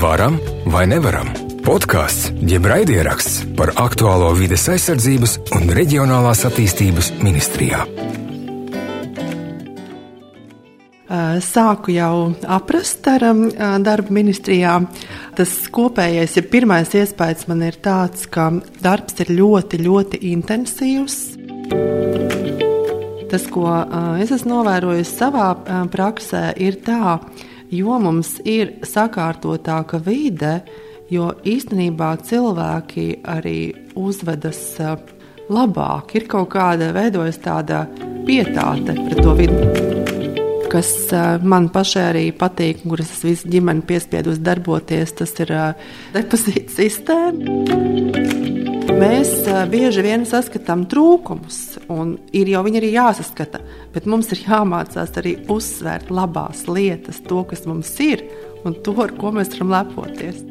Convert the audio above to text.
Varam vai nevaram? Podkāsts, jeb raidieraksts par aktuālo vides aizsardzības un reģionālās attīstības ministrijā. Sāku jau aprast ar darba ministrijā. Tas kopējais, ja pirmais iespējas man ir tāds, ka darbs ir ļoti, ļoti intensīvs. Tas, ko es esmu novērojis savā praksē, ir tā, jo mums ir sakārtotāka vide, jo īstenībā cilvēki arī uzvedas labāk. Ir kaut kāda veidojas tāda pietāte pret to vidi kas man pašai arī patīk, kuras es visu ģimeni piespiedu darboties, tas ir depozīta sistēma. Mēs bieži vien saskatām trūkumus, un ir jau viņi arī jāsaskata, bet mums ir jāmācās arī uzsvērt labās lietas, to, kas mums ir, un to, ar ko mēs varam lepoties.